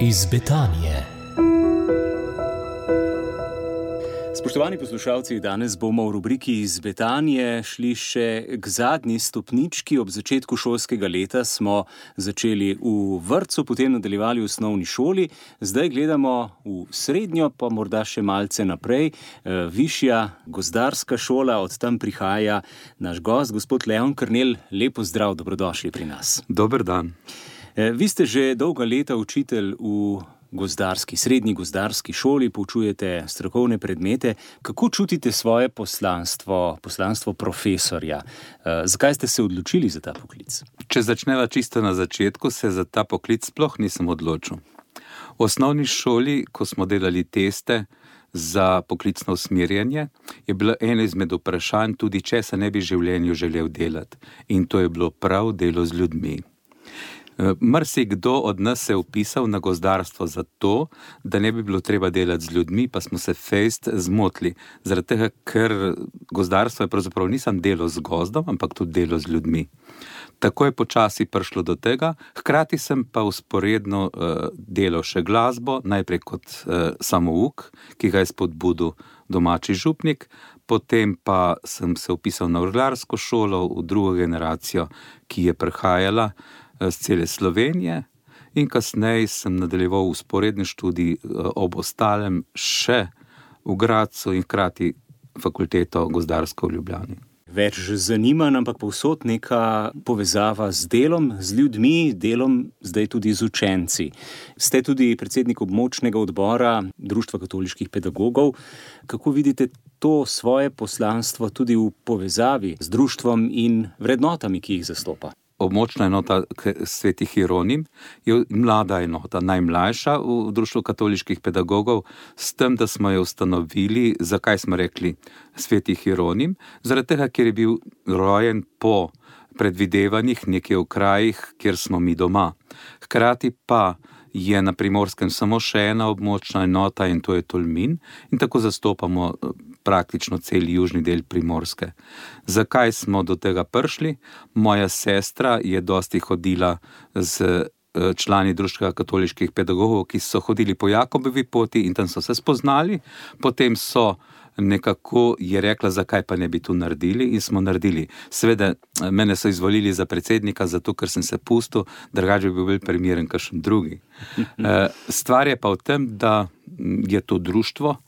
iz Betanije. Spoštovani poslušalci, danes bomo v rubriki iz Betanije šli še k zadnji stopnički. Ob začetku šolskega leta smo začeli v vrtu, potem nadaljevali v osnovni šoli, zdaj gledamo v srednjo, pa morda še malce naprej. Eh, višja gozdarska šola, od tam prihaja naš gost, gospod Leon Krnel. Lepo zdrav, dobrodošli pri nas. Dober dan. Eh, vi ste že dolga leta učitelj v gozdarski, srednji gozdarski šoli, poučujete strokovne predmete. Kako čutite svoje poslanstvo, poslanstvo profesorja? E, zakaj ste se odločili za ta poklic? Če začneva čisto na začetku, se za ta poklic sploh nisem odločil. V osnovni šoli, ko smo delali teste za poklicno usmerjanje, je bilo eno izmed vprašanj tudi, če se ne bi v življenju želel delati. In to je bilo prav delo z ljudmi. Mrsikdo od nas se je upisal na gozdarstvo zato, da ne bi bilo treba delati z ljudmi, pa smo se fejst zmotili. Zaradi tega, ker gozdarstvo je pravzaprav nisem delo z gozdom, ampak tudi delo z ljudmi. Tako je počasi prišlo do tega, hkrati sem pa usporedno uh, delal še glasbo, najprej kot uh, samouk, ki ga je spodbudil domači župnik, potem pa sem se upisal na urglarsko šolo v drugo generacijo, ki je prihajala z cele Slovenije, in kasneje sem nadaljeval usporedni študij eh, ob ostalem še v Gracu in hkrati fakulteto gozdarsko v Ljubljani. Več zanima, ampak povsod neka povezava z delom, z ljudmi, delom zdaj tudi z učenci. Ste tudi predsednik območnega odbora Društva katoliških pedagogov. Kako vidite to svoje poslanstvo tudi v povezavi z društvom in vrednotami, ki jih zastopa? Območna enota svetih Hieronim je mlada enota, najmlajša v Društvu katoliških pedagogov, s tem, da smo jo ustanovili, zakaj smo rekli svetih Hieronim, zaradi tega, ker je bil rojen po predvidevanjih nekje v krajih, kjer smo mi doma. Hkrati pa je na primorskem samo še ena območna enota in to je Tolmin, in tako zastopamo praktično cel južni del primorske. Zakaj smo do tega prišli? Moja sestra je dosti hodila z eh, člani Društva katoliških pedagogov, ki so hodili po Jakobovi poti in tam so se spoznali, potem so. Nekako je rekla, zakaj pa ne bi to naredili, in smo naredili. Sveda, mene so izvolili za predsednika, zato ker sem se pustil, drugače bi bil primeren, kakšen drugi. Eh, stvar je pa v tem, da je to društvo, Eh,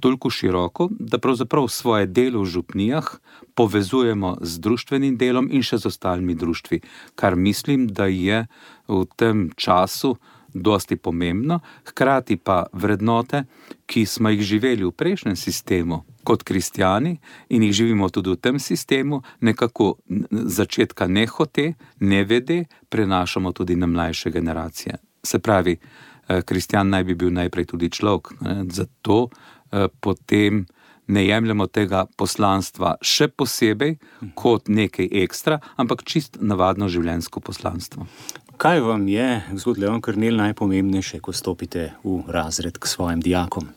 toliko široko, da pravzaprav svoje delo v župnijah povezujemo z družbenim delom in še z ostalimi društvi, kar mislim, da je v tem času dosti pomembno, hkrati pa vrednote, ki smo jih živeli v prejšnjem sistemu kot kristijani in jih živimo tudi v tem sistemu, nekako začetka nehote, ne vede, prenašamo tudi na mlajše generacije. Se pravi, eh, kristijan naj bi bil najprej tudi človek, ne, zato Eh, potem ne jemljemo tega poslanstva še posebej kot nekaj ekstra, ampak čist navadno življenjsko poslanstvo. Kaj vam je, gospod Leon Krnil, najpomembnejše, ko stopite v razred k svojim dijakom?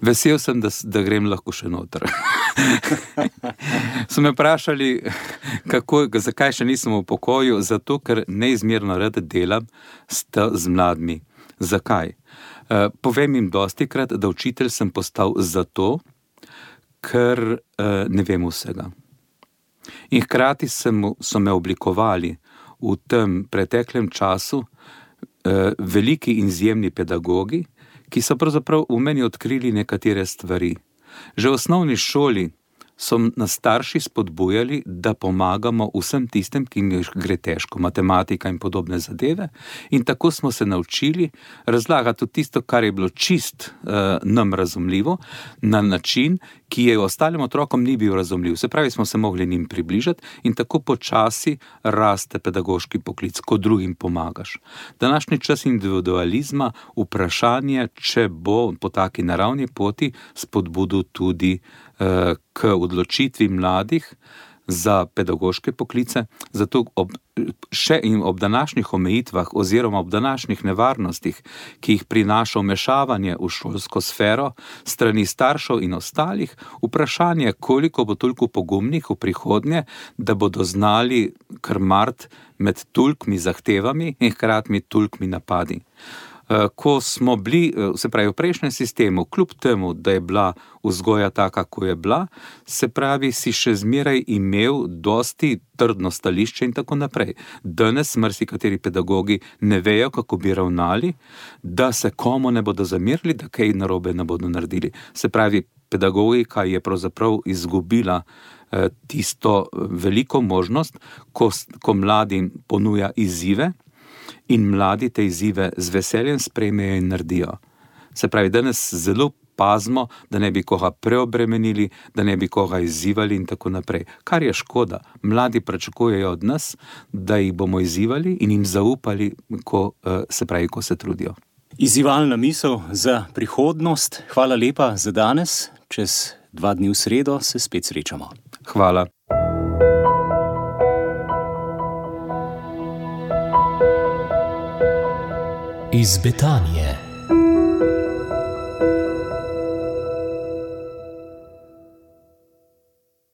Vesel sem, da, da grem lahko še noter. so me vprašali, kako, zakaj še nisem v pokoju, zato ker neizmerno rad delam z mladimi. Zakaj? Eh, povem jim dosti krat, da učitelj sem postal zato, ker uh, ne vem vsega. In hkrati sem, so me oblikovali v tem preteklem času uh, veliki in izjemni pedagogi, ki so pravzaprav v meni odkrili nekatere stvari. Že v osnovni šoli so nas starši spodbujali, da pomagamo vsem tistem, ki jim gre težko, matematika in podobne zadeve. In tako smo se naučili razlagati tisto, kar je bilo čist uh, nam razumljivo, na način, ki je ostalim otrokom ni bil razumljiv. Se pravi, smo se mogli njim približati in tako počasi raste pedagoški poklic, ko drugim pomagaš. Današnji čas individualizma, vprašanje, če bo po taki naravni poti spodbudil tudi k odločitvi mladih za pedagoške poklice, zato ob, še in ob današnjih omejitvah oziroma ob današnjih nevarnostih, ki jih prinaša vmešavanje v šolsko sfero strani staršev in ostalih, vprašanje, koliko bo toliko pogumnih v prihodnje, da bodo znali krmart med tulkmi zahtevami in hkrati tulkmi napadi. Eh, ko smo bili, eh, se pravi, v prejšnjem sistemu, kljub temu, da je bila vzgoja taka, kot je bila, se pravi, si še zmeraj imel dosti trdno stališče in tako naprej. Danes marsikateri pedagogi ne vejo, kako bi ravnali, da se komu ne bodo zamirili, da kaj narobe ne bodo naredili. Se pravi, pedagogika je pravzaprav izgubila eh, tisto veliko možnost, ko, ko mladim ponuja izzive in mladi te izzive z veseljem sprejmejo in naredijo. Se pravi, danes zelo pazimo, da ne bi koga preobremenili, da ne bi koga izzivali in tako naprej. Kar je škoda. Mladi pričakujejo od nas, da jih bomo izzivali in jim zaupali, ko eh, se pravi, ko se trudijo. Izzivalna misel za prihodnost. Hvala lepa za danes. Čez dva dni v sredo se spet srečamo. Hvala. Iz.